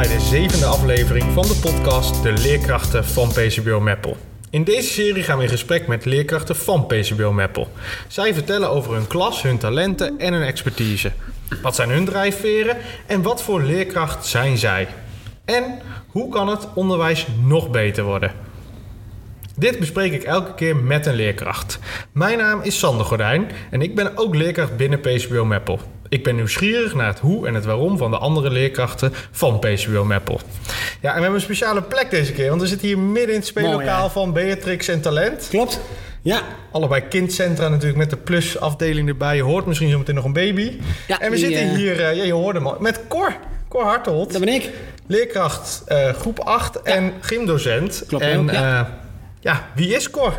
bij de zevende aflevering van de podcast De Leerkrachten van PCBO Meppel. In deze serie gaan we in gesprek met leerkrachten van PCBO Meppel. Zij vertellen over hun klas, hun talenten en hun expertise. Wat zijn hun drijfveren en wat voor leerkracht zijn zij? En hoe kan het onderwijs nog beter worden? Dit bespreek ik elke keer met een leerkracht. Mijn naam is Sander Gordijn en ik ben ook leerkracht binnen PCBO Meppel. Ik ben nieuwsgierig naar het hoe en het waarom van de andere leerkrachten van PCBO Meppel. Ja, en we hebben een speciale plek deze keer, want we zitten hier midden in het speellokaal Mooi, van Beatrix en Talent. Klopt. Ja. Allebei kindcentra natuurlijk met de plus-afdeling erbij. Je hoort misschien zo meteen nog een baby. Ja, en we die, zitten eh, hier, eh, ja, je hoorde hem al, met Cor. Cor Hartold, Dat ben ik. leerkracht eh, groep 8 en gymdocent. Klopt en ook, ja. ja, wie is Cor?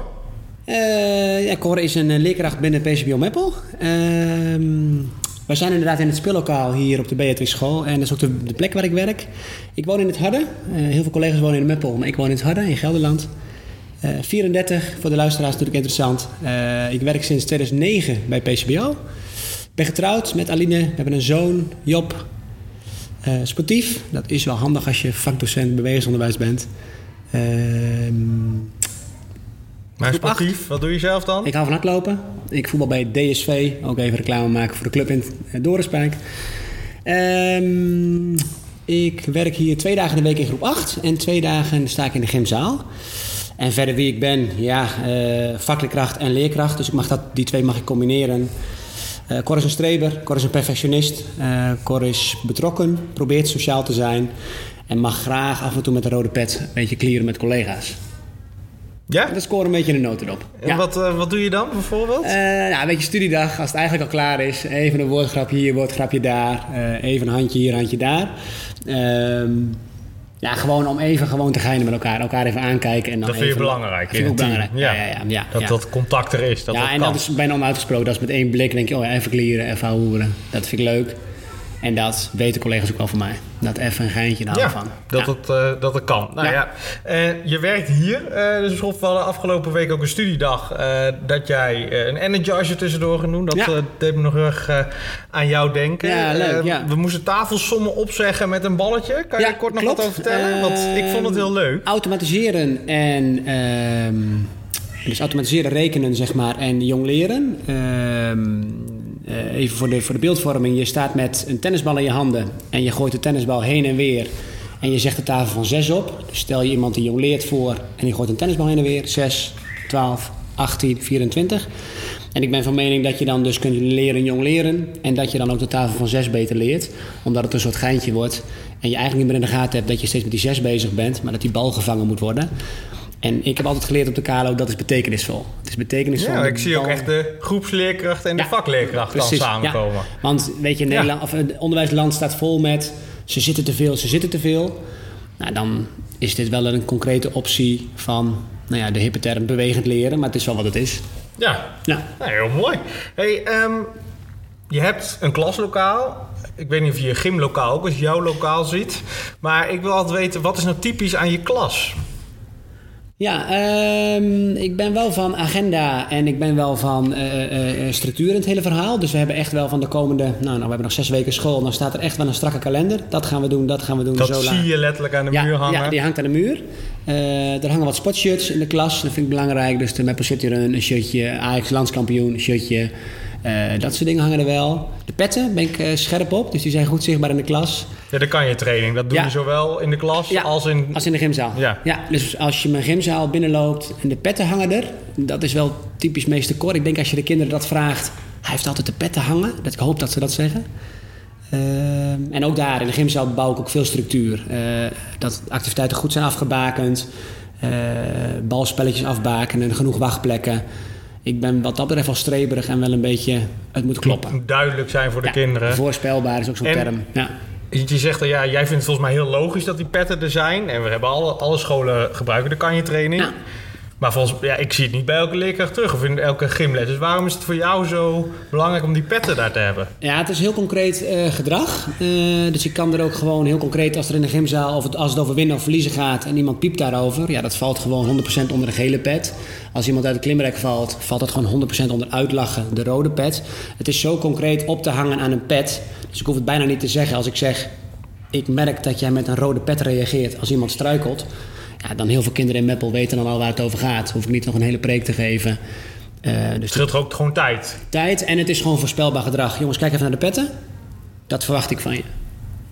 Ja, Cor is een leerkracht binnen PCBO Meppel. Ehm we zijn inderdaad in het speellokaal hier op de Beatrix School. En dat is ook de, de plek waar ik werk. Ik woon in het Harde. Eh, heel veel collega's wonen in Meppel, maar ik woon in het Harde, in Gelderland. Eh 34, voor de luisteraars natuurlijk interessant. Eh, ik werk sinds 2009 bij PCBO. Ik ben getrouwd met Aline. We hebben een zoon, Job. Eh, sportief, dat is wel handig als je vakdocent bewegingsonderwijs bent. Ehm Maar Groep sportief, wat doe je zelf dan? ik hou van hardlopen. Ik voetbal bij DSV. Ook even reclame maken voor de club in eh, Dorenspijk. Ehm, ik werk hier twee dagen de week in groep 8. En twee dagen sta ik in de gymzaal. En verder wie ik ben, ja, eh vakleerkracht en leerkracht. Dus ik mag dat, die twee mag ik combineren. Eh Cor is een streber, Cor is een perfectionist. eh Cor is betrokken, probeert sociaal te zijn. En mag graag af en toe met een rode pet een beetje klieren met collega's. Ja? Dat scoort een beetje in de notenop. En wat, eh, wat doe je dan bijvoorbeeld? Eh, nou, een beetje studiedag, als het eigenlijk al klaar is. Even een woordgrapje hier, woordgrapje daar. Eh, even een handje hier, handje daar. Ehm, ja, gewoon om even gewoon te geinen met elkaar. Elkaar even aankijken. En dan dat vind je even- belangrijk Vind ik in ook belangrijk. Ja, ja, ja. ja, dat dat contact er is, dat ja, dat en kan. dat is bijna onuitgesproken. Dat is met één blik denk je, oh ja, even klieren, even houden. Dat vind ik leuk. En dat weten collega's ook wel van mij. Dat even een geintje, daar hou Ja, van. dat, Ja. het, eh, dat het kan. Nou ja, Ja. eh, je werkt hier. eh dus we hadden afgelopen week ook een studiedag. dat jij een energizer tussendoor ging doen. Dat deed me nog heel erg aan jou denken. Ja, leuk. We moesten tafelsommen opzeggen met een balletje. Kan je Ja, er kort nog klopt. wat over vertellen? Want ik vond het heel leuk. Automatiseren en... ehm, dus automatiseren, rekenen, zeg maar, en jong leren. Eh, even voor de, voor de beeldvorming. Je staat met een tennisbal in je handen en je gooit de tennisbal heen en weer. En je zegt de tafel van 6 op. Dus stel je iemand die jong leert voor en die gooit een tennisbal heen en weer. 6, 12, 18, 24. En ik ben van mening dat je dan dus kunt leren jong leren. En dat je dan ook de tafel van 6 beter leert. Omdat het een soort geintje wordt. En je eigenlijk niet meer in de gaten hebt dat je steeds met die 6 bezig bent. Maar dat die bal gevangen moet worden. En ik heb altijd geleerd op de KLO dat is betekenisvol. Het is betekenisvol. Ja, ik zie ook echt de groepsleerkracht en de vakleerkracht dan samenkomen. ja. Want weet je, Nederland, of, het onderwijsland staat vol met ze zitten te veel, ze zitten te veel. Nou, dan is dit wel een concrete optie van nou ja, de hippe term bewegend leren, maar het is wel wat het is. Ja, Ja. Nou, heel mooi. Hey, ehm, je hebt een klaslokaal. Ik weet niet of je je gymlokaal ook als jouw lokaal ziet. Maar ik wil altijd weten, wat is nou typisch aan je klas? Ja, ehm, ik ben wel van agenda en ik ben wel van eh, structuur in het hele verhaal. Dus we hebben echt wel van de komende, nou, nou we hebben nog zes weken school, dan staat er echt wel een strakke kalender. Dat gaan we doen, dat gaan we doen. Dat zo zie je letterlijk aan de ja, muur hangen. Ja, die hangt aan de muur. Er hangen wat spotshirts in de klas, dat vind ik belangrijk. Dus de Maple City Run, een shirtje, Ajax landskampioen, een shirtje. Eh, dat soort dingen hangen er wel. De petten ben ik eh, scherp op, dus die zijn goed zichtbaar in de klas. Ja, dat kan je training. Dat doe Ja. je zowel in de klas als in... Als in de gymzaal. Ja. dus als je mijn gymzaal binnenloopt en de petten hangen er, dat is wel typisch meester Cor. Ik denk als je de kinderen dat vraagt, hij heeft altijd de petten hangen. Dat, ik hoop dat ze dat zeggen. Ehm, en ook daar in de gymzaal bouw ik ook veel structuur. Eh, dat activiteiten goed zijn afgebakend, balspelletjes afbakenen, genoeg wachtplekken. Ik ben wat dat betreft wel streberig en wel een beetje, het moet kloppen. moet duidelijk zijn voor de Ja, kinderen. Voorspelbaar is ook zo'n term. Ja. Je zegt, dat, ja, jij vindt het volgens mij heel logisch dat die petten er zijn. En we hebben alle, alle scholen gebruiken de kanje-training. Ja. Maar volgens, ja, ik zie het niet bij elke leerkracht terug of in elke gymles. Dus waarom is het voor jou zo belangrijk om die petten daar te hebben? Ja, het is heel concreet eh, gedrag. Eh, dus je kan er ook gewoon heel concreet, als er in de gymzaal of als het over winnen of verliezen gaat en iemand piept daarover, ja, dat valt gewoon 100% onder de gele pet. Als iemand uit het klimrek valt, valt dat gewoon 100% onder uitlachen, de rode pet. Het is zo concreet op te hangen aan een pet. Dus ik hoef het bijna niet te zeggen als ik zeg ik merk dat jij met een rode pet reageert als iemand struikelt. Ja, dan heel veel kinderen in Meppel weten dan al waar het over gaat. Hoef ik niet nog een hele preek te geven. Uh, dus het scheelt ook gewoon tijd. Tijd en het is gewoon voorspelbaar gedrag. Jongens, kijk even naar de petten. Dat verwacht ik van je.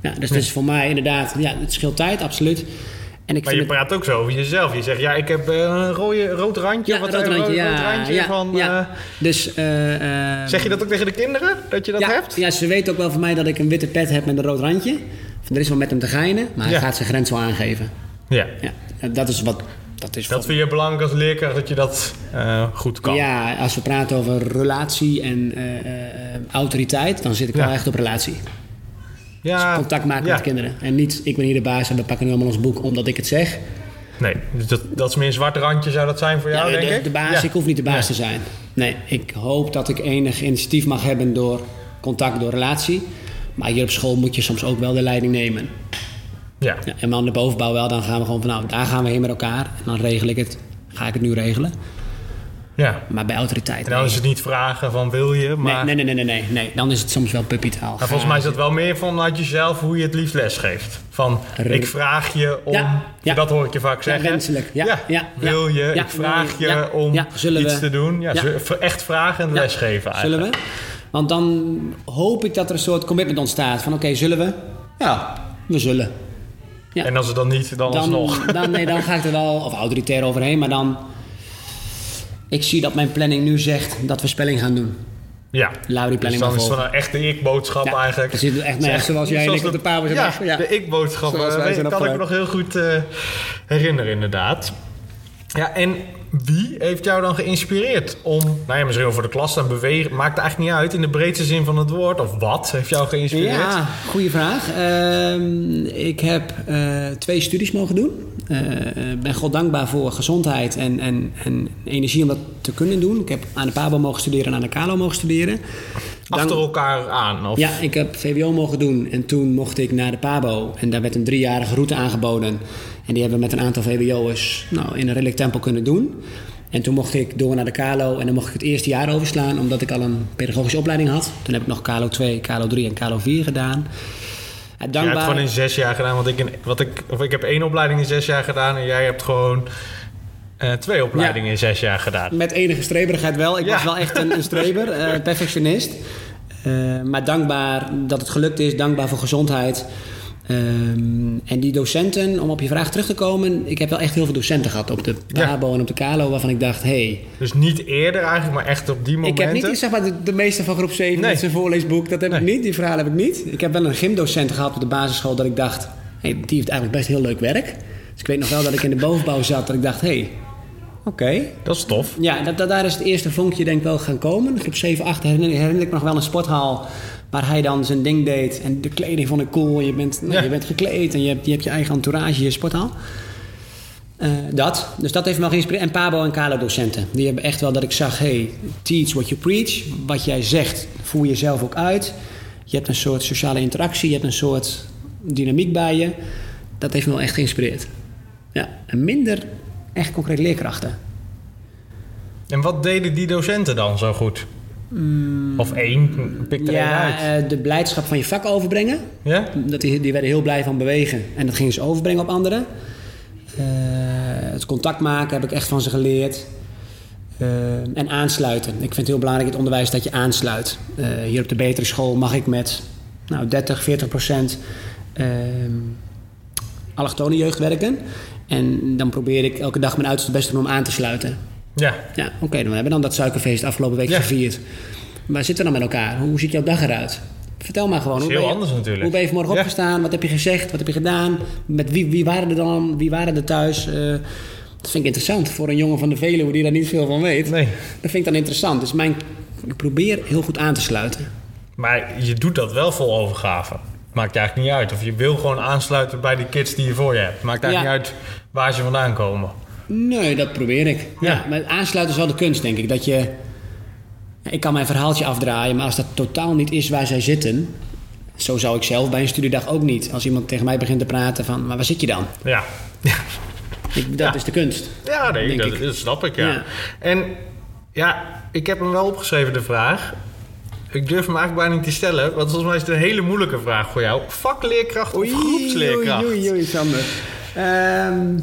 Ja, dus dat is voor mij inderdaad, ja, het scheelt tijd, absoluut. En ik maar je praat ook zo over jezelf. Je zegt, ja, ik heb uh, een rode, rood randje. Ja, wat rood randje, ja, rood randje ja, van... Ja. Uh, dus, uh, zeg je dat ook tegen de kinderen, dat je dat hebt? Ja, ze weten ook wel van mij dat ik een witte pet heb met een rood randje. Er is wel met hem te geinen, maar hij gaat zijn grens wel aangeven. Ja. Dat is wat... Dat, is dat vind je belangrijk als leerkracht, dat je dat goed kan? Ja, als we praten over relatie en autoriteit, dan zit ik wel echt op relatie. Ja, dus contact maken met kinderen. En niet, ik ben hier de baas en we pakken nu allemaal ons boek omdat ik het zeg. Nee, dus dat, dat is meer een zwart randje zou dat zijn voor jou, ja, denk de, ik? De baas, ik hoef niet de baas te zijn. Nee, ik hoop dat ik enig initiatief mag hebben door contact, door relatie. Maar hier op school moet je soms ook wel de leiding nemen. Ja. ja en dan de bovenbouw wel, dan gaan we gewoon van nou, daar gaan we heen met elkaar. En dan regel ik het, ga ik het nu regelen. Ja. Maar bij autoriteit. En dan is het niet vragen van wil je, maar... Nee, nee, nee, nee, nee. nee. Dan is het soms wel puppytaal. Maar volgens mij is dat wel meer vanuit jezelf hoe je het liefst lesgeeft. Van, ik vraag je om... Ja, Dat hoor ik je vaak zeggen. Ja, wenselijk. Ja, ja, wil je, ik vraag je om iets te doen. Ja, echt vragen en lesgeven eigenlijk. Zullen we? Want dan hoop ik dat er een soort commitment ontstaat. Van oké, zullen we? Ja, we zullen. Ja. En als het dan niet, dan, dan alsnog. Dan, nee, dan ga ik er wel, of autoritair overheen, maar dan ik zie dat mijn planning nu zegt dat we spelling gaan doen. Ja. Laat die planning dus dan is het een echte ik-boodschap eigenlijk. Het zit echt nee, zoals jij en ik op de paar ja, ja, de ik-boodschap. Uh, kan ik me nog heel goed uh, herinneren inderdaad. Ja, en wie heeft jou dan geïnspireerd om, nou ja, misschien voor de klas dan bewegen, maakt het eigenlijk niet uit in de breedste zin van het woord, of wat heeft jou geïnspireerd? Ja, goede vraag. Uh, ik heb uh, twee studies mogen doen. Ik uh, ben God dankbaar voor gezondheid en, en, en energie om dat te kunnen doen. Ik heb aan de PABO mogen studeren en aan de KALO mogen studeren. Achter elkaar aan? Of? Ja, ik heb VWO mogen doen en toen mocht ik naar de PABO. En daar werd een driejarige route aangeboden. En die hebben we met een aantal VWO'ers nou, in een redelijk tempo kunnen doen. En toen mocht ik door naar de KALO en dan mocht ik het eerste jaar overslaan... omdat ik al een pedagogische opleiding had. Toen heb ik nog KALO 2, KALO 3 en KALO 4 gedaan. Dankbaar... Jij hebt gewoon in zes jaar gedaan, want ik, in, wat ik, of ik heb één opleiding in zes jaar gedaan... en jij hebt gewoon uh, twee opleidingen in zes jaar gedaan. Met enige streberigheid wel. Ik was wel echt een, een streber, uh, perfectionist. Uh, maar dankbaar dat het gelukt is, dankbaar voor gezondheid... Um, en die docenten, om op je vraag terug te komen, ik heb wel echt heel veel docenten gehad op de PABO en op de KALO waarvan ik dacht, hey. Dus niet eerder eigenlijk, maar echt op die momenten? Ik heb niet zeg maar, de, de meeste van groep 7 nee. met zijn voorleesboek, dat heb ik niet, die verhalen heb ik niet. Ik heb wel een gymdocent gehad op de basisschool dat ik dacht, hey, die heeft eigenlijk best heel leuk werk. Dus ik weet nog wel dat ik in de bovenbouw zat, dat ik dacht, hey, oké. Dat is tof. Ja, dat, dat, daar is het eerste vonkje denk ik wel gaan komen. Groep 7, 8 herinner, herinner ik nog wel een sporthal Waar hij dan zijn ding deed. En de kleding vond ik cool. Je bent, nou, je bent gekleed en je hebt, je hebt je eigen entourage, je sporthal. Uh, dat. Dus dat heeft me wel geïnspireerd. En Pabo en Kalo docenten. Die hebben echt wel dat ik zag, hey, teach what you preach. Wat jij zegt, voer je zelf ook uit. Je hebt een soort sociale interactie. Je hebt een soort dynamiek bij je. Dat heeft me wel echt geïnspireerd. Ja, en minder echt concreet leerkrachten. En wat deden die docenten dan zo goed? Mm. Of één, pik er ja, één uit. Uh, de blijdschap van je vak overbrengen. Ja? Dat die, die werden heel blij van bewegen. En dat gingen ze overbrengen op anderen. Uh, het contact maken heb ik echt van ze geleerd. Uh, en aansluiten. Ik vind het heel belangrijk in het onderwijs dat je aansluit. hier op de betere school mag ik met nou, 30, 40 procent allochtone jeugd werken. En dan probeer ik elke dag mijn uiterste best te doen om aan te sluiten. Ja. Ja, oké. Okay, dan hebben we dan dat suikerfeest afgelopen week gevierd. Waar zitten we dan met elkaar? Hoe ziet jouw dag eruit? Vertel maar gewoon. Hoe heel ben je, anders natuurlijk. Hoe ben je vanmorgen ja. opgestaan? Wat heb je gezegd? Wat heb je gedaan? Met wie, wie waren er dan? Wie waren er thuis? Uh, dat vind ik interessant voor een jongen van de Veluwe die daar niet veel van weet. Nee. Dat vind ik dan interessant. Dus mijn, ik probeer heel goed aan te sluiten. Maar je doet dat wel vol overgave. Maakt eigenlijk niet uit. Of je wil gewoon aansluiten bij die kids die je voor je hebt. Maakt eigenlijk niet uit waar ze vandaan komen. Nee, dat probeer ik. Ja. ja. maar aansluiten is wel de kunst, denk ik. Dat je... Ik kan mijn verhaaltje afdraaien, maar als dat totaal niet is waar zij zitten... Zo zou ik zelf bij een studiedag ook niet. Als iemand tegen mij begint te praten van... Maar waar zit je dan? Ja. ja. Ik, dat is de kunst. Ja, nee, dat, dat, snap ik, ja. En ja, ik heb hem wel opgeschreven, de vraag. Ik durf hem eigenlijk bijna niet te stellen, want volgens mij is het een hele moeilijke vraag voor jou. Vakleerkracht of groepsleerkracht? Oei, oei, oei, Sander. Ehm,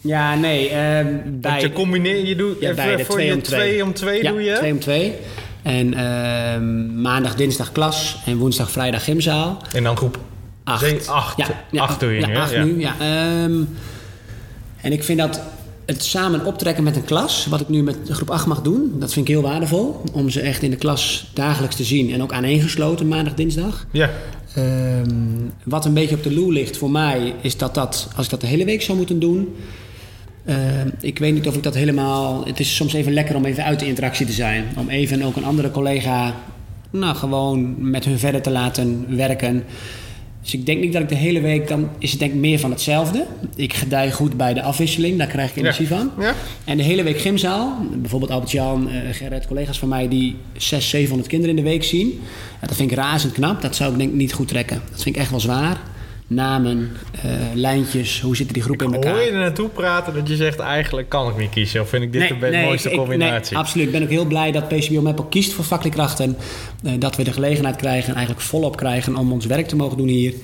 ja, nee, Want beide. je combineert, je doet Ja, even beide, voor twee je om twee. twee om twee ja, doe je? twee om twee. En ehm, maandag, dinsdag klas en woensdag, vrijdag gymzaal. En dan groep Acht. Zee- acht. Acht doe je ja, nu, acht Ja. nu, ja. Ehm, en ik vind dat het samen optrekken met een klas, wat ik nu met groep 8 mag doen, dat vind ik heel waardevol. Om ze echt in de klas dagelijks te zien en ook aaneengesloten maandag, dinsdag. Ja, Ehm, wat een beetje op de loer ligt voor mij, is dat dat, als ik dat de hele week zou moeten doen. ehm, ik weet niet of ik dat helemaal. Het is soms even lekker om even uit de interactie te zijn. Om even ook een andere collega. Nou, gewoon met hun verder te laten werken. Dus ik denk niet dat ik de hele week. Dan is het denk ik meer van hetzelfde. Ik gedij goed bij de afwisseling, daar krijg ik energie van. ja. En de hele week gymzaal. Bijvoorbeeld Albert-Jan, eh, Gerrit, collega's van mij die 600, 700 kinderen in de week zien. Ja, dat vind ik razend knap. Dat zou ik denk ik niet goed trekken. Dat vind ik echt wel zwaar. Namen, eh, lijntjes, hoe zitten die groepen in elkaar? Hoor je er naartoe praten dat je zegt eigenlijk kan ik niet kiezen? Of vind ik dit de mooiste ik- combinatie? nee, absoluut. Ik ben ook heel blij dat PCBO Meppel kiest voor vakleerkrachten. Eh, dat we de gelegenheid krijgen, eigenlijk volop krijgen om ons werk te mogen doen hier.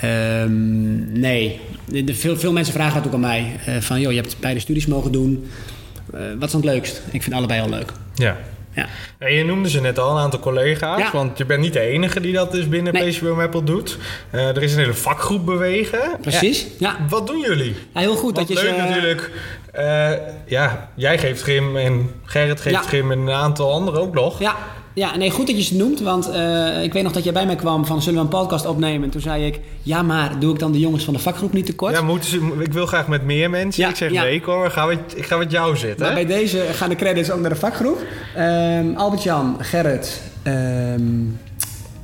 Ehm, nee, de, veel, veel mensen vragen dat ook aan mij. Eh, van, joh, je hebt beide studies mogen doen. Wat is dan het leukst? Ik vind allebei al leuk. ja. Ja. Je noemde ze net al, een aantal collega's. Ja. Want je bent niet de enige die dat dus binnen Nee. Apple doet. Eh, er is een hele vakgroep bewegen. Precies. Ja. Wat doen jullie? Ja, heel goed Want dat je leuk ze- natuurlijk. eh, ja, jij geeft gym en Gerrit geeft gym en een aantal anderen ook nog. Ja, ja nee, goed dat je ze noemt. Want eh, ik weet nog dat jij bij mij kwam van zullen we een podcast opnemen? En toen zei ik, ja maar doe ik dan de jongens van de vakgroep niet tekort? Ja, moeten ze, ik wil graag met meer mensen. Ja, ik zeg ja. nee, ik ga met, ik ga met jou zitten. Maar bij deze gaan de credits ook naar de vakgroep. Ehm, Albert-Jan, Gerrit, ehm,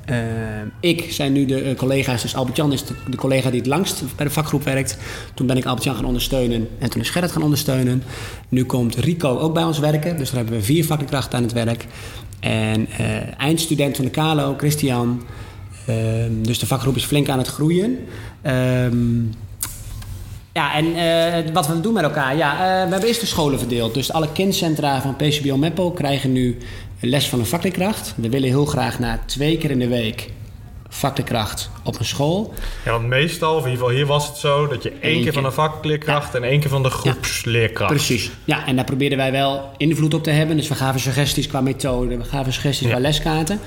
ehm, ik zijn nu de eh, collega's. Dus Albert-Jan is de, de collega die het langst bij de vakgroep werkt. Toen ben ik Albert-Jan gaan ondersteunen en toen is Gerrit gaan ondersteunen. Nu komt Rico ook bij ons werken. Dus daar hebben we vier vakleerkrachten aan het werk. En eh, eindstudent van de Kalo, Christian. Ehm, dus de vakgroep is flink aan het groeien. Ehm, ja, en eh, wat we doen met elkaar. Ja, eh, we hebben eerst de scholen verdeeld. Dus alle kindcentra van PCBO Meppel krijgen nu les van een vakleerkracht. We willen heel graag naar twee keer in de week vakleerkracht op een school. Ja, want meestal, of in ieder geval hier was het zo... dat je één keer keer. van de vakleerkracht en één keer van de groepsleerkracht. Precies. Ja, en daar probeerden wij wel invloed op te hebben. Dus we gaven suggesties qua methode, we gaven suggesties Ja. qua leskaarten.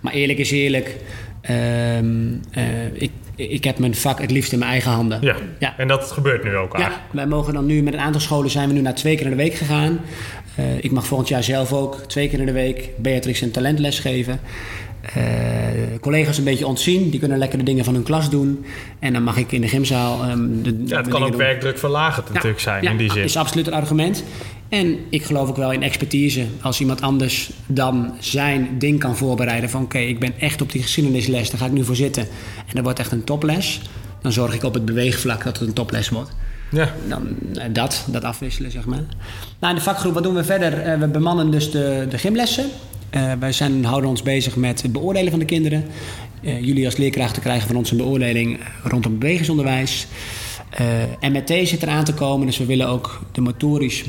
Maar eerlijk is eerlijk, ehm, eh, ik, ik heb mijn vak het liefst in mijn eigen handen. Ja. Ja. en dat gebeurt nu ook Ja, eigenlijk. wij mogen dan nu met een aantal scholen zijn we nu naar twee keer in de week gegaan. Eh, ik mag volgend jaar zelf ook twee keer in de week Beatrix een talentles geven. Eh, collega's een beetje ontzien, die kunnen lekker de dingen van hun klas doen. En dan mag ik in de gymzaal. ehm, de, Ja, het kan ook doen. werkdruk verlagend Ja, natuurlijk zijn ja, in die zin. is absoluut een argument. En ik geloof ook wel in expertise. Als iemand anders dan zijn ding kan voorbereiden van... oké, ik ben echt op die geschiedenisles, daar ga ik nu voor zitten. En dat wordt echt een toples. Dan zorg ik op het beweegvlak dat het een toples wordt. Ja. Dan eh, dat, dat afwisselen, zeg maar. Nou, in de vakgroep, wat doen we verder? Eh, we bemannen dus de, de gymlessen. Eh, wij zijn, houden ons bezig met het beoordelen van de kinderen. Eh, jullie als leerkrachten krijgen van ons een beoordeling rondom bewegingsonderwijs. Eh MRT zit eraan te komen, dus we willen ook de motorisch,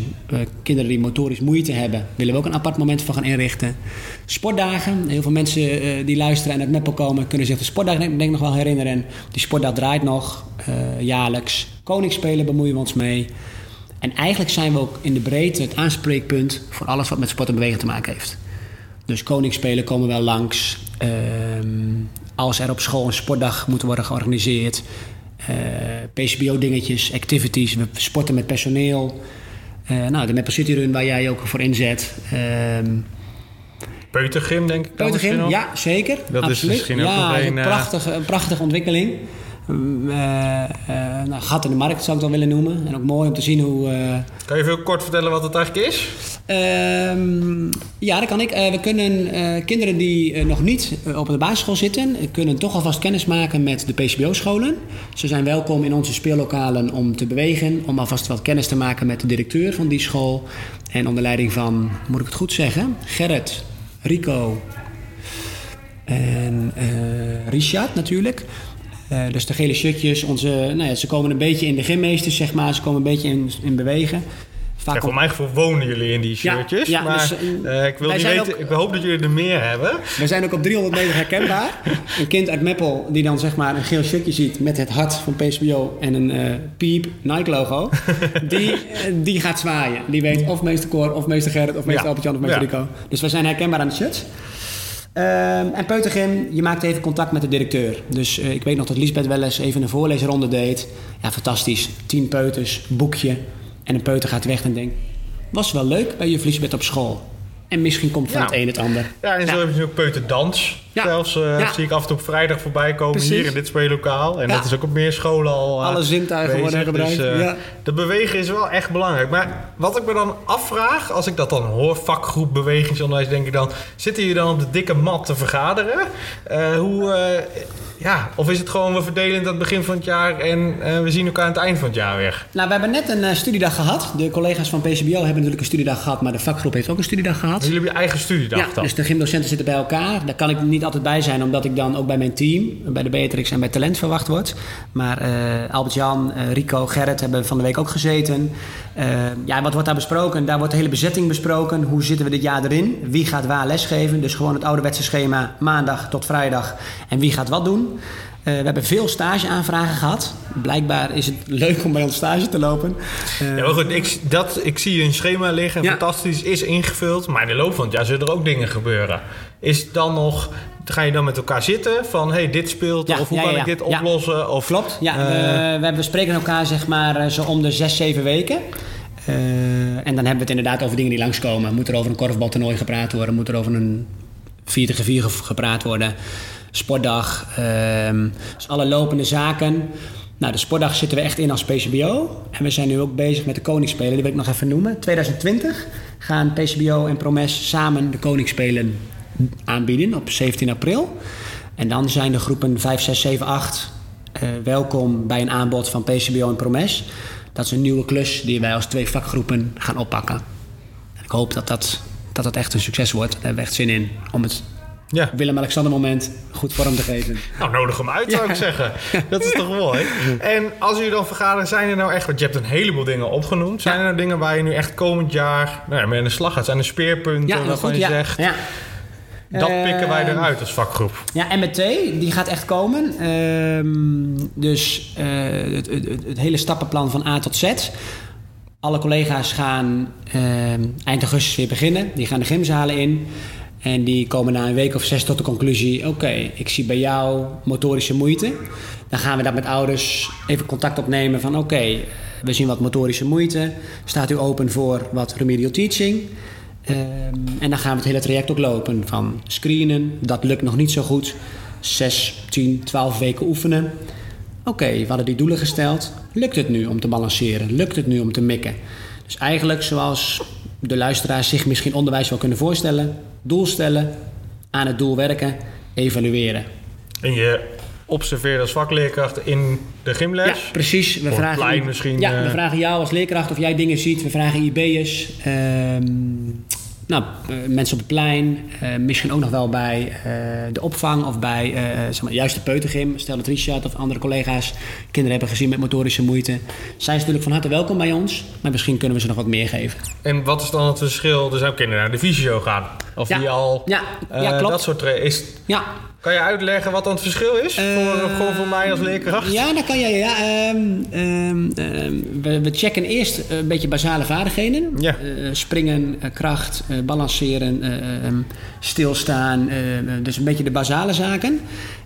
kinderen die motorisch moeite hebben, willen we ook een apart moment voor gaan inrichten. Sportdagen, heel veel mensen die luisteren en uit Meppel komen, kunnen zich de sportdagen denk, nog wel herinneren. Die sportdag draait nog jaarlijks. Koningsspelen bemoeien we ons mee. En eigenlijk zijn we ook in de breedte het aanspreekpunt voor alles wat met sport en bewegen te maken heeft. Dus koningsspelen komen wel langs. Ehm, als er op school een sportdag moet worden georganiseerd. eh, PCBO-dingetjes, activities. We sporten met personeel. Eh, nou, de Maple City Run waar jij ook voor inzet. Ehm Peutergym, denk ik. Peutergym, ja, zeker. Dat is misschien ook ja, nog dat is een, een eh, prachtige, een prachtige ontwikkeling. Mm, nou, gat in de markt zou ik dan willen noemen. En ook mooi om te zien hoe... Kan je even kort vertellen wat het eigenlijk is? Ehm, ja, dat kan ik. Eh, we kunnen eh, kinderen die eh, nog niet op de basisschool zitten, kunnen toch alvast kennis maken met de PCBO-scholen. Ze zijn welkom in onze speellokalen om te bewegen, om alvast wat kennis te maken met de directeur van die school. En onder leiding van, moet ik het goed zeggen, Gerrit, Rico en Richard natuurlijk. Dus de gele shirtjes, onze, nou ja, ze komen een beetje in de gymmeesters, zeg maar. Ze komen een beetje in, in bewegen. Vaak Ja, voor mijn gevoel wonen jullie in die shirtjes. ja, maar dus, eh, eh, ik wil niet weten, ook- ik hoop dat jullie er meer hebben. We zijn ook op 300 meter herkenbaar. Een kind uit Meppel die dan zeg maar een geel shirtje ziet met het hart van PSBO en een eh piep Nike logo. Die, die gaat zwaaien. Die weet of meester Cor, of meester Gerrit, of meester Ja. Albert-Jan of meester. Rico. Dus we zijn herkenbaar aan de shirts. Ehm, en Peutergym, je maakt even contact met de directeur. Dus ik weet nog dat Lisbeth wel eens even een voorleesronde deed. Ja, fantastisch. Tien peuters, boekje. En een peuter gaat weg en denkt... Was wel leuk bij juf Lisbeth op school. En misschien komt van Ja. het een het ander. Ja, en zo heb je natuurlijk Peuterdans. Ja. Zelfs eh, Ja. zie ik af en toe op vrijdag voorbij komen Precies. hier in dit speellokaal. En Ja. dat is ook op meer scholen al. eh, Alle zintuigen worden gebruikt, Dus, eh, ja. De bewegen is wel echt belangrijk. Maar wat ik me dan afvraag, als ik dat dan hoor, vakgroep bewegingsonderwijs, denk ik dan, zitten jullie dan op de dikke mat te vergaderen? Eh, hoe, eh, ja, of is het gewoon, we verdelen het aan het begin van het jaar en eh, we zien elkaar aan het eind van het jaar weer? Nou, we hebben net een studiedag gehad. De collega's van PCBO hebben natuurlijk een studiedag gehad, maar de vakgroep heeft ook een studiedag gehad. Jullie hebben je eigen studiedag Ja, dan? dus de gymdocenten zitten bij elkaar. Daar kan ik niet altijd bij zijn, omdat ik dan ook bij mijn team, bij de Beatrix en bij Talent verwacht word. Maar eh, Albert-Jan, eh, Rico, Gerrit hebben van de week ook gezeten. Eh, ja, wat wordt daar besproken? Daar wordt de hele bezetting besproken. Hoe zitten we dit jaar erin? Wie gaat waar lesgeven? Dus gewoon het ouderwetse schema, maandag tot vrijdag. En wie gaat wat doen? Eh, we hebben veel stageaanvragen gehad. Blijkbaar is het leuk om bij ons stage te lopen. Eh, Ja, maar goed, ik, dat, ik zie een schema liggen, Ja. fantastisch, is ingevuld. Maar in de loop van het jaar zullen er ook dingen gebeuren. Is dan nog, ga je dan met elkaar zitten van, hey, dit speelt, Ja, of hoe ja, kan ja, ik dit oplossen? Of, Klopt, ja. eh, we, we, spreken elkaar zeg maar eh, zo om de zes, zeven weken. Eh, en dan hebben we het inderdaad over dingen die langskomen. Moet er over een korfbaltoernooi gepraat worden? Moet er over een 4 tegen 4 ge- gepraat worden? Sportdag. ehm, dus alle lopende zaken. Nou, de sportdag zitten we echt in als PCBO. En we zijn nu ook bezig met de Koningsspelen. Die wil ik nog even noemen. 2020 gaan PCBO en Promes samen de Koningsspelen aanbieden op 17 april. En dan zijn de groepen 5, 6, 7, 8 eh, welkom bij een aanbod van PCBO en Promes. Dat is een nieuwe klus die wij als twee vakgroepen gaan oppakken. En ik hoop dat dat, dat dat echt een succes wordt. Daar hebben echt zin in om het ja. Willem-Alexander moment goed vorm te geven. Nou, nodig hem uit, zou Ja. ik zeggen. Dat is toch mooi. En als jullie dan vergaderen, zijn er nou echt... Want je hebt een heleboel dingen opgenoemd. Zijn er nou dingen waar je nu echt komend jaar nou, ja, mee aan de slag gaat? Zijn er speerpunten waarvan je Ja, zegt... Dat pikken wij Ehm, eruit als vakgroep. Ja, MT, die gaat echt komen. Ehm, dus eh, het, het, het- hele stappenplan van A tot Z. Alle collega's gaan ehm, eind augustus weer beginnen. Die gaan de gymzalen in. En die komen na een week of zes tot de conclusie... oké, ik zie bij jou motorische moeite. Dan gaan we dat met ouders even contact opnemen van... oké, we zien wat motorische moeite. Staat u open voor wat remedial teaching? Ehm, en dan gaan we het hele traject ook lopen. Van screenen, dat lukt nog niet zo goed. 6, 10, 12 weken oefenen. Oké, we hadden die doelen gesteld. Lukt het nu om te balanceren? Lukt het nu om te mikken? Dus eigenlijk zoals de luisteraars zich misschien onderwijs wel kunnen voorstellen. Doel stellen, aan het doel werken, evalueren. En je observeert als vakleerkracht in de gymles. Ja, precies. We vragen, misschien, Ja, we eh. vragen jou als leerkracht of jij dingen ziet. We vragen IB'ers. ehm nou, eh, mensen op het plein. eh, misschien ook nog wel bij eh, de opvang of bij zeg maar, juist de peutergym. Stel dat Richard of andere collega's kinderen hebben gezien met motorische moeite. Zij is natuurlijk van harte welkom bij ons. Maar misschien kunnen we ze nog wat meer geven. En wat is dan het verschil? Er zijn ook kinderen naar de visio gaan. Of Ja. die al... Ja, ja, klopt. Dat soort... Is, Ja, kan je uitleggen wat dan het verschil is? voor, gewoon voor mij als leerkracht? Ja, dat kan jij. Ja. Ehm, ehm, ehm, we, we checken eerst een beetje basale vaardigheden. Ja. Eh, springen, eh, kracht, eh, balanceren, ehm, stilstaan. dus een beetje de basale zaken.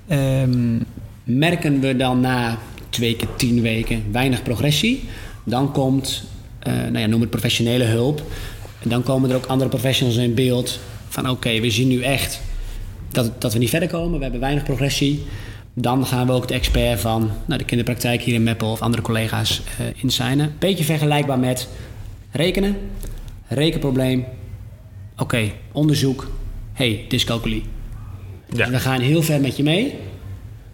Ehm, merken we dan na twee keer tien weken weinig progressie... dan komt, eh, nou ja, noem het professionele hulp... En dan komen er ook andere professionals in beeld van oké, we zien nu echt dat, dat we niet verder komen. We hebben weinig progressie. Dan gaan we ook de expert van nou, de kinderpraktijk hier in Meppel of andere collega's eh insignen. Beetje vergelijkbaar met rekenen, rekenprobleem. Oké, onderzoek. hey, dyscalculie. Ja. Dus we gaan heel ver met je mee.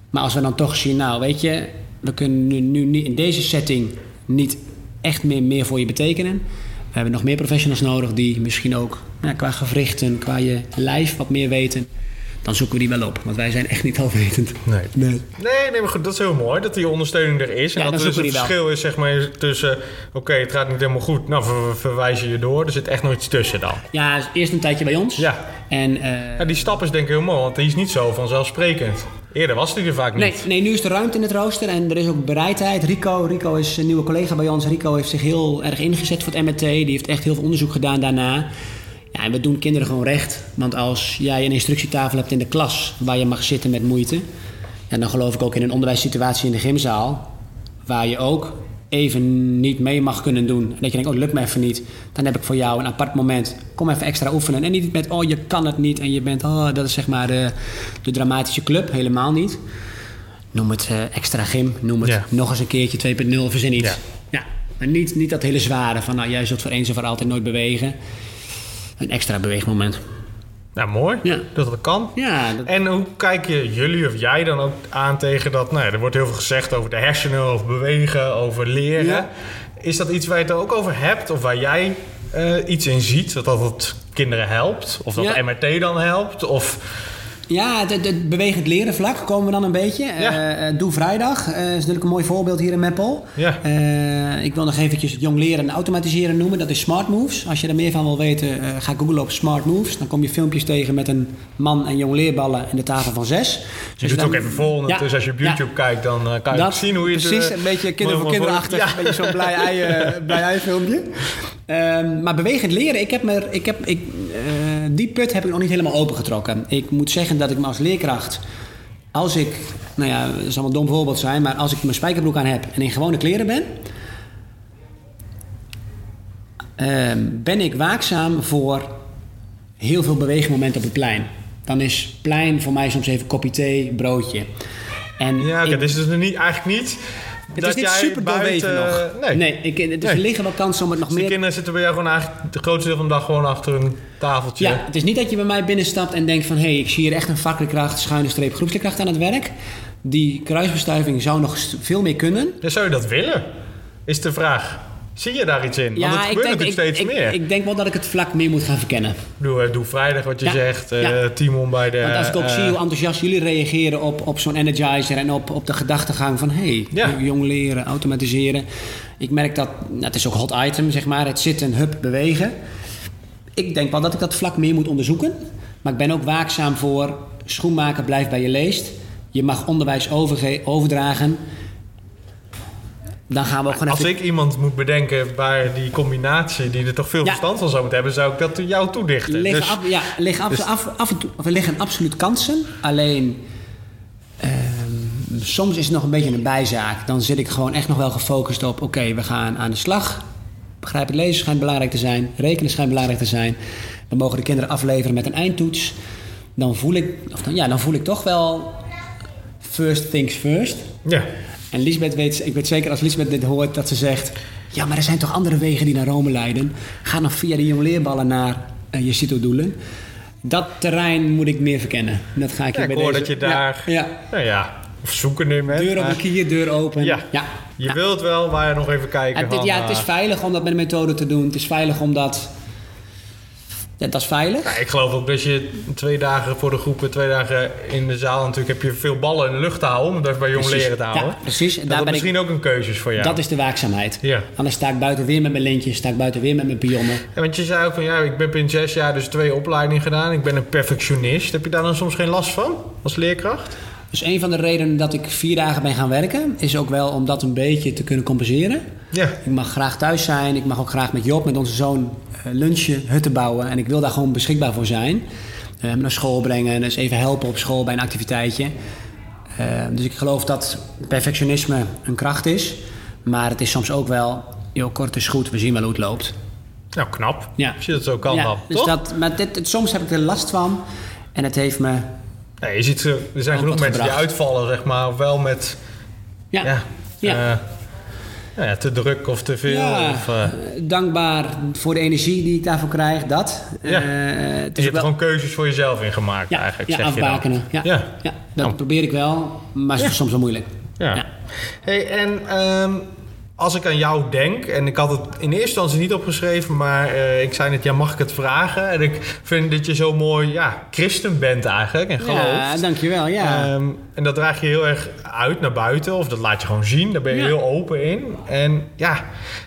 Maar als we dan toch zien, nou weet je, we kunnen nu, nu niet in deze setting niet echt meer, meer voor je betekenen. We hebben nog meer professionals nodig die misschien ook nou, qua gewrichten, qua je lijf wat meer weten. Dan zoeken we die wel op. Want wij zijn echt niet alwetend. Nee. Nee. Nee, nee, maar goed, dat is heel mooi dat die ondersteuning er is. En Ja, dat dan er dus het we wel. verschil is zeg maar, tussen... Oké, het gaat niet helemaal goed. Nou, ver- verwijzen je door. Er zit echt nog iets tussen dan. Ja, eerst een tijdje bij ons. Ja. En, eh, ja, die stap is denk ik heel mooi, want die is niet zo vanzelfsprekend. Eerder was die er vaak Nee, niet. nee, nu is er ruimte in het rooster en er is ook bereidheid. Rico, Rico is een nieuwe collega bij ons. Rico heeft zich heel erg ingezet voor het MRT. Die heeft echt heel veel onderzoek gedaan daarna. Ja, en we doen kinderen gewoon recht. Want als jij een instructietafel hebt in de klas waar je mag zitten met moeite... Ja, dan geloof ik ook in een onderwijssituatie in de gymzaal... waar je ook even niet mee mag kunnen doen. En dat je denkt, oh, lukt me even niet. Dan heb ik voor jou een apart moment. Kom even extra oefenen. En niet met, oh, je kan het niet. En je bent, oh, dat is zeg maar de, de dramatische club. Helemaal niet. Noem het eh, extra gym. Noem het Ja. nog eens een keertje 2.0. Verzin iets. Ja. Ja. Maar niet, niet dat hele zware van, nou, jij zult voor eens en voor altijd nooit bewegen. Een extra beweegmoment. Nou, mooi Ja. dat dat kan. Ja, dat, En hoe kijk je jullie of jij dan ook aan tegen dat... Nou ja, er wordt heel veel gezegd over de hersenen, over bewegen, over leren. Ja. Is dat iets waar je het ook over hebt? Of waar jij eh, iets in ziet? Dat dat het kinderen helpt? Of dat MRT dan helpt? Of... Ja, het, bewegend leren vlak komen we dan een beetje. Ja. Eh, eh, Doe Vrijdag eh, is natuurlijk een mooi voorbeeld hier in Meppel. Ja. Ik wil nog eventjes jong leren en automatiseren noemen. Dat is Smart Moves. Als je er meer van wil weten, ga googlen op Smart Moves. Dan kom je filmpjes tegen met een man en jong leerballen en de tafel van zes. Je Dus doet dan- ook even vol. Ja. Dus als je op. YouTube kijkt, dan kan je Dat, zien hoe je het... Precies, een beetje kinderen voor achter. Een beetje zo'n blij ei, blij ei filmpje. Ehm, maar bewegend leren, ik heb me, ik heb, ik, die put heb ik nog niet helemaal opengetrokken. Ik moet zeggen dat ik me als leerkracht, als ik, nou ja, dat zal een dom voorbeeld zijn, maar als ik mijn spijkerbroek aan heb en in gewone kleren ben, ehm, ben ik waakzaam voor heel veel beweegmomenten op het plein. Dan is plein voor mij soms even kopje thee, broodje. En Ja, oké, ik- dus is niet, eigenlijk niet... het dat is niet super doorweven nog. Nee. ik, dus Nee. er liggen wel kansen om het nog Dus die meer... kinderen zitten bij jou gewoon eigenlijk het grootste deel van de dag gewoon achter een tafeltje. Ja, het is niet dat je bij mij binnenstapt en denkt van... hé, hey, ik zie hier echt een vakleerkracht, schuine streep groepsleerkracht aan het werk. Die kruisbestuiving zou nog veel meer kunnen. Ja, zou je dat willen? Is de vraag. Zie je daar iets in? Want het gebeurt natuurlijk ik, steeds ik, meer. ik denk wel dat ik het vlak meer moet gaan verkennen. doe, eh, doe vrijdag wat je Ja, zegt. eh ja. Timon bij de... Want als ik ook eh, zie hoe enthousiast jullie reageren op, op zo'n energizer... en op, op de gedachtegang van... hé, hey, jong leren, automatiseren. Ik merk dat... Nou, het is ook hot item, zeg maar. Het zitten, hup, bewegen. Ik denk wel dat ik dat vlak meer moet onderzoeken. Maar ik ben ook waakzaam voor... schoenmaker blijft bij je leest. Je mag onderwijs overdragen. Dan gaan we ook gewoon Als even... ik iemand moet bedenken bij die combinatie... die er toch veel Ja. verstand van zou moeten hebben... zou ik dat jou toedichten. liggen, Dus, ab- ja, liggen dus- af, af en toe, of er liggen absoluut kansen. Alleen ehm, soms is het nog een beetje een bijzaak. Dan zit ik gewoon echt nog wel gefocust op: oké, we gaan aan de slag. Begrijpend lezen schijnt belangrijk te zijn. Rekenen schijnt belangrijk te zijn. We mogen de kinderen afleveren met een eindtoets. Dan voel ik, of dan, ja, dan voel ik toch wel first things first. ja. En Lisbeth weet, ik weet zeker als Lisbeth dit hoort, dat ze zegt... Ja, maar er zijn toch andere wegen die naar Rome leiden? Ga dan via de jongleerballen naar eh, je CITO-doelen. Dat terrein moet ik meer verkennen. Dat ga ik Ja, je ik bij hoor deze... dat je daar... Ja, ja. Nou ja, of zoeken nu met. Deur op een kier, deur open. Ja. ja. Je wilt wel, maar nog even kijken van, ja, het is eh, veilig om dat met een methode te doen. Het is veilig om dat... Ja, dat is veilig. Ja, ik geloof ook dat je twee dagen voor de groepen, twee dagen in de zaal natuurlijk heb je veel ballen in de lucht te houden, om dat bij jong leren te houden. Ja, precies. En Dat, daar ben ik- misschien ook een keuze is voor jou. Dat is de waakzaamheid. Ja. Anders sta ik buiten weer met mijn lintjes. Sta ik buiten weer met mijn pionnen. Ja, want je zei ook van ja, ik ben in zes jaar dus twee opleidingen gedaan. Ik ben een perfectionist. Heb je daar dan soms geen last van als leerkracht? Dus een van de redenen dat ik vier dagen ben gaan werken... is ook wel om dat een beetje te kunnen compenseren. Ja. Ik mag graag thuis zijn. Ik mag ook graag met Job, met onze zoon, eh, lunchen, hutten bouwen. En ik wil daar gewoon beschikbaar voor zijn. Eh, naar school brengen, dus even helpen op school bij een activiteitje. Eh, dus ik geloof dat perfectionisme een kracht is. Maar het is soms ook wel, joh, kort is goed, we zien wel hoe het loopt. Nou, knap. Ja. Als je dat zo kan ja, dan, dus toch? dat, maar dit, het- soms heb ik er last van. En het heeft me... Nee, je ziet, er zijn genoeg mensen die uitvallen, zeg maar. Ofwel met Ja, ja, Ja. Ja, te druk of te veel. Ja, Of, eh, dankbaar voor de energie die ik daarvoor krijg, dat. Ja. Eh, je hebt wel... gewoon keuzes voor jezelf in gemaakt Ja, eigenlijk, ja zeg je dan. afbakenen. Ja, Ja. ja. dat Nou. probeer ik wel, maar het is soms wel moeilijk. Ja. Ja. Hey, en ehm, als ik aan jou denk, en ik had het in eerste instantie niet opgeschreven, maar eh, ik zei net, ja, mag ik het vragen? En ik vind dat je zo mooi, ja, christen bent eigenlijk en gelooft. Ja, dankjewel. Ja. Ehm, en dat draag je heel erg uit naar buiten, of dat laat je gewoon zien. Daar ben je Ja. heel open in. En ja,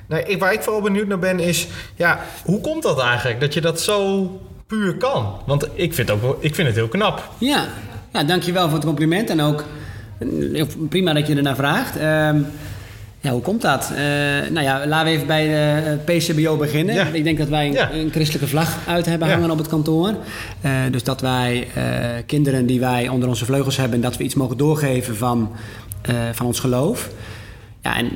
nou, ik, waar ik vooral benieuwd naar ben, is, ja, hoe komt dat eigenlijk? Dat je dat zo puur kan? Want ik vind, ook, ik vind het heel knap. Ja. ja, dankjewel voor het compliment. En ook eh, prima dat je ernaar vraagt. Ehm, ja, hoe komt dat? Eh, nou ja, laten we even bij de eh, PCBO beginnen. Ja. Ik denk dat wij een, Ja. een christelijke vlag uit hebben Ja. hangen op het kantoor. Eh, dus dat wij kinderen die wij onder onze vleugels hebben... dat we iets mogen doorgeven van, van ons geloof. Ja, en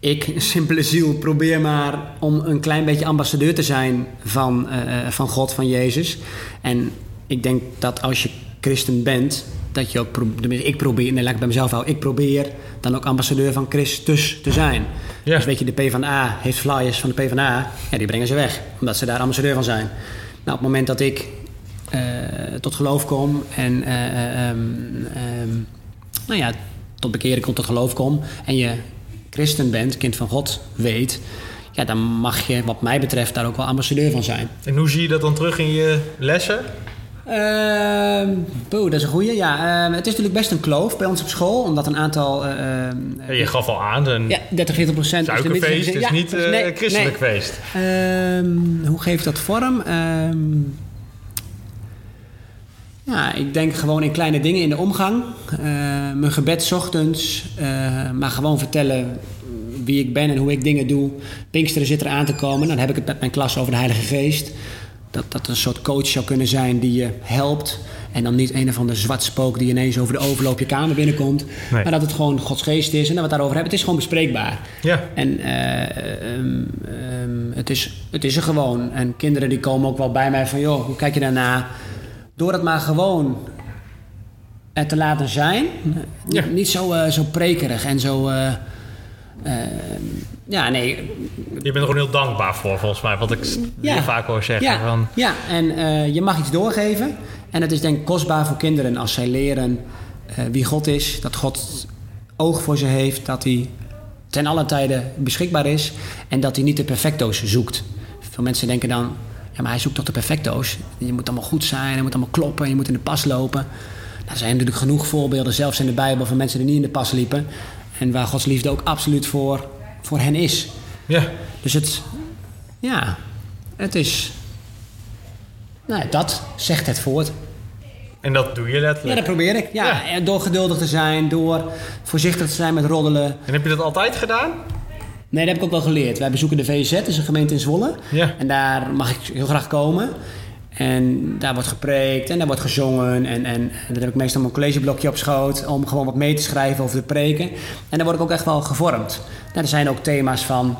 ik, simpele ziel, probeer maar om een klein beetje ambassadeur te zijn van, van God, van Jezus. En ik denk dat als je christen bent, dat je ook, tenminste, ik probeer, nee, laat ik bij mezelf houden, ik probeer dan ook ambassadeur van Christus te zijn. Ja. Dus weet je, de PvdA heeft flyers van de PvdA, ja, die brengen ze weg, omdat ze daar ambassadeur van zijn. Nou, op het moment dat ik eh, tot geloof kom en eh, ehm, ehm, nou ja, tot bekering komt, tot geloof kom en je christen bent, kind van God weet, ja, dan mag je, wat mij betreft, daar ook wel ambassadeur van zijn. En hoe zie je dat dan terug in je lessen? Ehm boe, dat is een goeie. Ja, ehm, het is natuurlijk best een kloof bij ons op school, omdat een aantal. ehm, je gaf al aan, een ja, 30, 40 procent. suikerfeest is niet een christelijk feest. Ehm, hoe geeft dat vorm? Ehm, ja, ik denk gewoon in kleine dingen in de omgang. Eh, mijn gebed ochtends, eh, maar gewoon vertellen wie ik ben en hoe ik dingen doe. Pinksteren zit er aan te komen. Dan heb ik het met mijn klas over de Heilige Geest. Dat dat een soort coach zou kunnen zijn die je helpt. En dan niet een of ander zwart spook die ineens over de overloop je kamer binnenkomt. Nee. Maar dat het gewoon Gods geest is en dat we het daarover hebben. Het is gewoon bespreekbaar. Ja, En eh, ehm, ehm, het, is, het is er gewoon. En kinderen die komen ook wel bij mij van... joh, hoe kijk je daarna? Door het maar gewoon te laten zijn. Ja. Niet, zo, eh, zo prekerig en zo... eh, ja, nee. je bent er gewoon heel dankbaar voor, volgens mij. Wat ik Ja. vaak hoor zeggen. Ja, Van, ja. en eh, je mag iets doorgeven. En het is denk ik kostbaar voor kinderen als zij leren eh, wie God is. Dat God oog voor ze heeft. Dat hij ten alle tijden beschikbaar is. En dat hij niet de perfecto's zoekt. Veel mensen denken dan... Ja, maar hij zoekt toch de perfecto's? Je moet allemaal goed zijn. Je moet allemaal kloppen. Je moet in de pas lopen. Nou, er zijn natuurlijk genoeg voorbeelden, zelfs in de Bijbel... van mensen die niet in de pas liepen. En waar Gods liefde ook absoluut voor, voor hen is. ja. Dus het, ja, het is, nou ja, dat zegt het voort. En dat doe je Ja, letterlijk. dat probeer ik. Ja, Ja. Door geduldig te zijn, door voorzichtig te zijn met roddelen. En heb je dat altijd gedaan? Nee, dat heb ik ook wel geleerd. Wij bezoeken de VZ, dat is een gemeente in Zwolle. Ja. En daar mag ik heel graag komen. En daar wordt gepreekt en daar wordt gezongen. En, en, en dan heb ik meestal mijn collegeblokje op schoot om gewoon wat mee te schrijven over de preken. En daar word ik ook echt wel gevormd. Nou, er zijn ook thema's van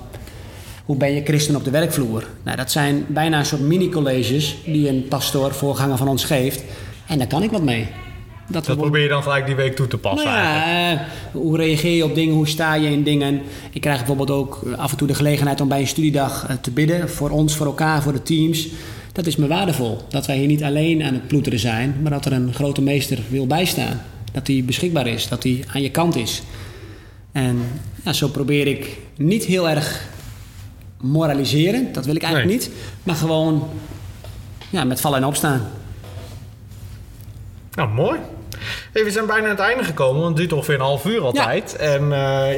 hoe ben je christen op de werkvloer? Nou, dat zijn bijna een soort mini-colleges die een pastoor, voorganger van ons geeft. En daar kan ik wat mee. Dat, probeer je dan gelijk die week toe te passen nou ja, eh, hoe reageer je op dingen? Hoe sta je in dingen? Ik krijg bijvoorbeeld ook eh, af en toe de gelegenheid om bij een studiedag eh, te bidden. Voor ons, voor elkaar, voor de teams. Dat is me waardevol. Dat wij hier niet alleen aan het ploeteren zijn, maar dat er een grote meester wil bijstaan. Dat hij beschikbaar is, dat hij aan je kant is. En ja, zo probeer ik niet heel erg moraliseren. Dat wil ik eigenlijk Nee. niet. Maar gewoon ja, met vallen en opstaan. Nou, mooi. Hey, we zijn bijna aan het einde gekomen, want het duurt ongeveer een half uur altijd. En eh,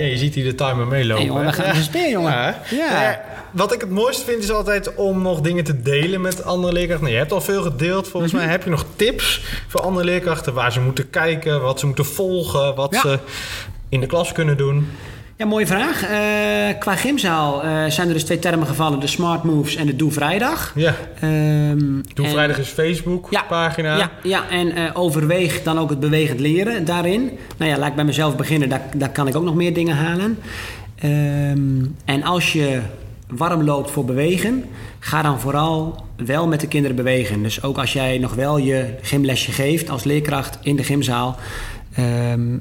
ja, je ziet hier de timer meelopen. Hey, jongen, we gaan even spelen, jongen. Ja. Ja. Wat ik het mooiste vind is altijd om nog dingen te delen met andere leerkrachten. Nou, je hebt al veel gedeeld. Volgens Mhm. mij heb je nog tips voor andere leerkrachten waar ze moeten kijken, wat ze moeten volgen, wat Ja. ze in de klas kunnen doen. Ja, mooie vraag. Eh, qua gymzaal eh, zijn er dus twee termen gevallen: de Smart Moves en de Doe Vrijdag. Ja, Ehm, Doe en- Vrijdag is Facebook Ja, pagina. Ja, ja en eh, overweeg dan ook het bewegend leren daarin. Nou ja, laat ik bij mezelf beginnen, daar, daar kan ik ook nog meer dingen halen. Ehm, en als je warm loopt voor bewegen, ga dan vooral wel met de kinderen bewegen. Dus ook als jij nog wel je gymlesje geeft als leerkracht in de gymzaal. ehm,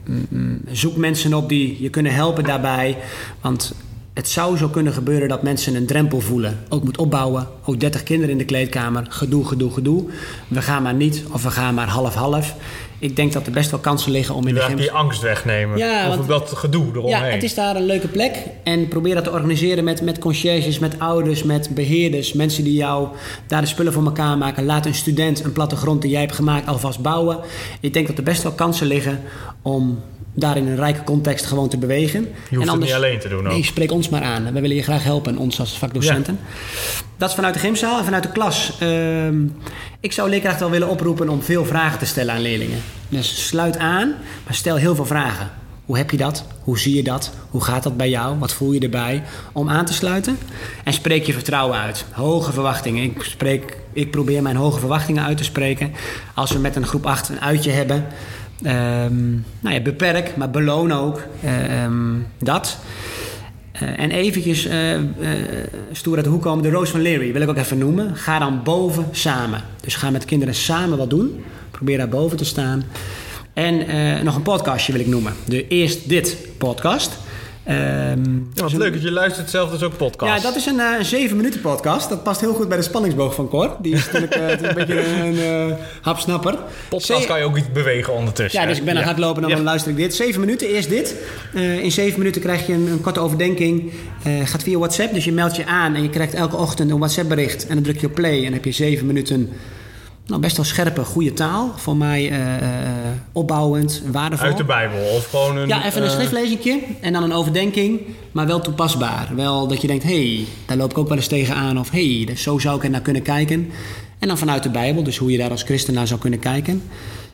zoek mensen op die je kunnen helpen daarbij. Want het zou zo kunnen gebeuren dat mensen een drempel voelen. Ook moet opbouwen. Ook 30 kinderen in de kleedkamer. Gedoe, gedoe, gedoe. We gaan maar niet of we gaan maar half-half. Ik denk dat er best wel kansen liggen om in de gyms... die angst wegnemen. Ja, of want- dat gedoe eromheen. Ja, het is daar een leuke plek. En probeer dat te organiseren met, met conciërges, met ouders, met beheerders. Mensen die jou daar de spullen voor elkaar maken. Laat een student een plattegrond die jij hebt gemaakt alvast bouwen. Ik denk dat er best wel kansen liggen om daar in een rijke context gewoon te bewegen. Je hoeft het niet alleen te doen ook. Nee, spreek ons maar aan. We willen je graag helpen, ons als vakdocenten. Dat is vanuit de gymzaal en vanuit de klas. Ehm, ik zou leerkrachten wel willen oproepen om veel vragen te stellen aan leerlingen. Dus sluit aan, maar stel heel veel vragen. Hoe heb je dat? Hoe zie je dat? Hoe gaat dat bij jou? Wat voel je erbij? Om aan te sluiten. En spreek je vertrouwen uit. Hoge verwachtingen. Ik, spreek, ik probeer mijn hoge verwachtingen uit te spreken. Als we met een groep 8 een uitje hebben. Ehm, nou ja, beperk, maar beloon ook ehm, dat. Eh, en eventjes eh, eh, stoer uit de hoek komen, de Roos van Leary wil ik ook even noemen. Ga dan boven samen. Dus ga met kinderen samen wat doen. Probeer daar boven te staan. En nog een podcastje wil ik noemen. De Eerst Dit podcast. Ehm, Ja, wat leuk dat je luistert zelf dus ook podcast. ja, dat is een, eh, een 7 minuten podcast. Dat past heel goed bij de spanningsboog van Cor. Die is natuurlijk eh, is een beetje een eh, hapsnapper. podcast Ze- kan je ook iets bewegen ondertussen. ja, dus ik ben aan het hardlopen en dan Ja. luister ik dit. Zeven minuten, eerst dit. Eh, in zeven minuten krijg je een, een korte overdenking. Eh, gaat via WhatsApp, dus je meldt je aan en je krijgt elke ochtend een WhatsApp bericht. En dan druk je op play en dan heb je zeven minuten... Nou, best wel scherpe, goede taal. Voor mij eh, eh, opbouwend, waardevol. Uit de Bijbel of gewoon een... Ja, even een eh, schriftlezingje en dan een overdenking, maar wel toepasbaar. Wel dat je denkt, hé, hey, daar loop ik ook wel eens tegenaan. Of hé, hey, dus zo zou ik er naar kunnen kijken. En dan vanuit de Bijbel, dus hoe je daar als christen naar zou kunnen kijken.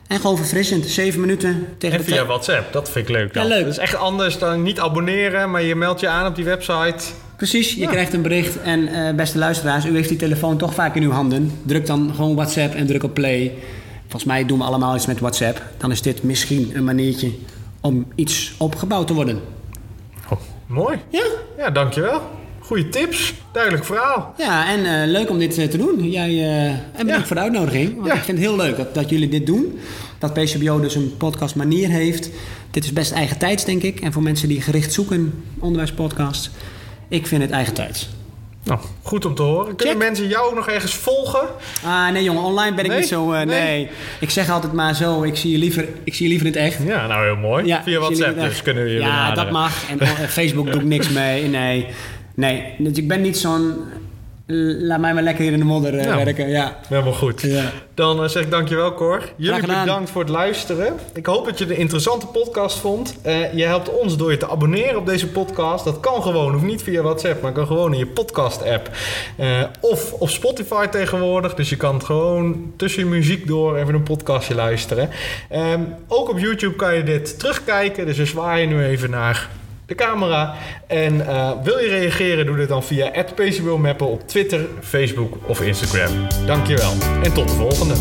En gewoon verfrissend, zeven minuten tegen En via. WhatsApp, dat vind ik leuk dan. Ja, leuk. Dat is echt anders dan niet abonneren, maar je meldt je aan op die website. Precies, je krijgt een bericht. En eh, beste luisteraars, u heeft die telefoon toch vaak in uw handen. Druk dan gewoon WhatsApp en druk op play. Volgens mij doen we allemaal iets met WhatsApp. Dan is dit misschien een maniertje om iets opgebouwd te worden. Oh, mooi. Ja, Ja, dankjewel. Goeie tips. Duidelijk verhaal. Ja, en eh, leuk om dit eh, te doen. Jij, en bedankt Ja. voor de uitnodiging. Want Ja. ik vind het heel leuk dat, dat jullie dit doen. Dat PCBO dus een podcast manier heeft. Dit is best eigen tijds, denk ik. En voor mensen die gericht zoeken, onderwijspodcast. Ik vind het eigen. Nou, goed om te horen. Kunnen Check. mensen jou ook nog ergens volgen? Ah, nee jongen, online ben ik Nee? niet zo... eh, nee. Nee. ik zeg altijd maar zo, ik zie je liever, ik zie je liever in het echt. Ja, nou heel mooi. Ja, Via WhatsApp dus kunnen we je Ja, benaderen. dat mag. En oh, eh, Facebook doe ik niks mee. Nee, nee. Dus ik ben niet zo'n... Laat mij maar lekker hier in de modder eh, Nou. werken. Ja. Helemaal goed. Ja. Dan eh, zeg ik dankjewel Cor. Jullie bedankt voor het luisteren. Ik hoop dat je een interessante podcast vond. Eh, je helpt ons door je te abonneren op deze podcast. Dat kan gewoon, hoeft niet via WhatsApp, maar kan gewoon in je podcast app. Eh, of op Spotify tegenwoordig. Dus je kan het gewoon tussen je muziek door even een podcastje luisteren. Ehm, ook op YouTube kan je dit terugkijken. Dus we zwaaien nu even naar de camera. En eh, wil je reageren, doe dit dan via @pcbmappen op Twitter, Facebook of Instagram. Dankjewel en tot de volgende.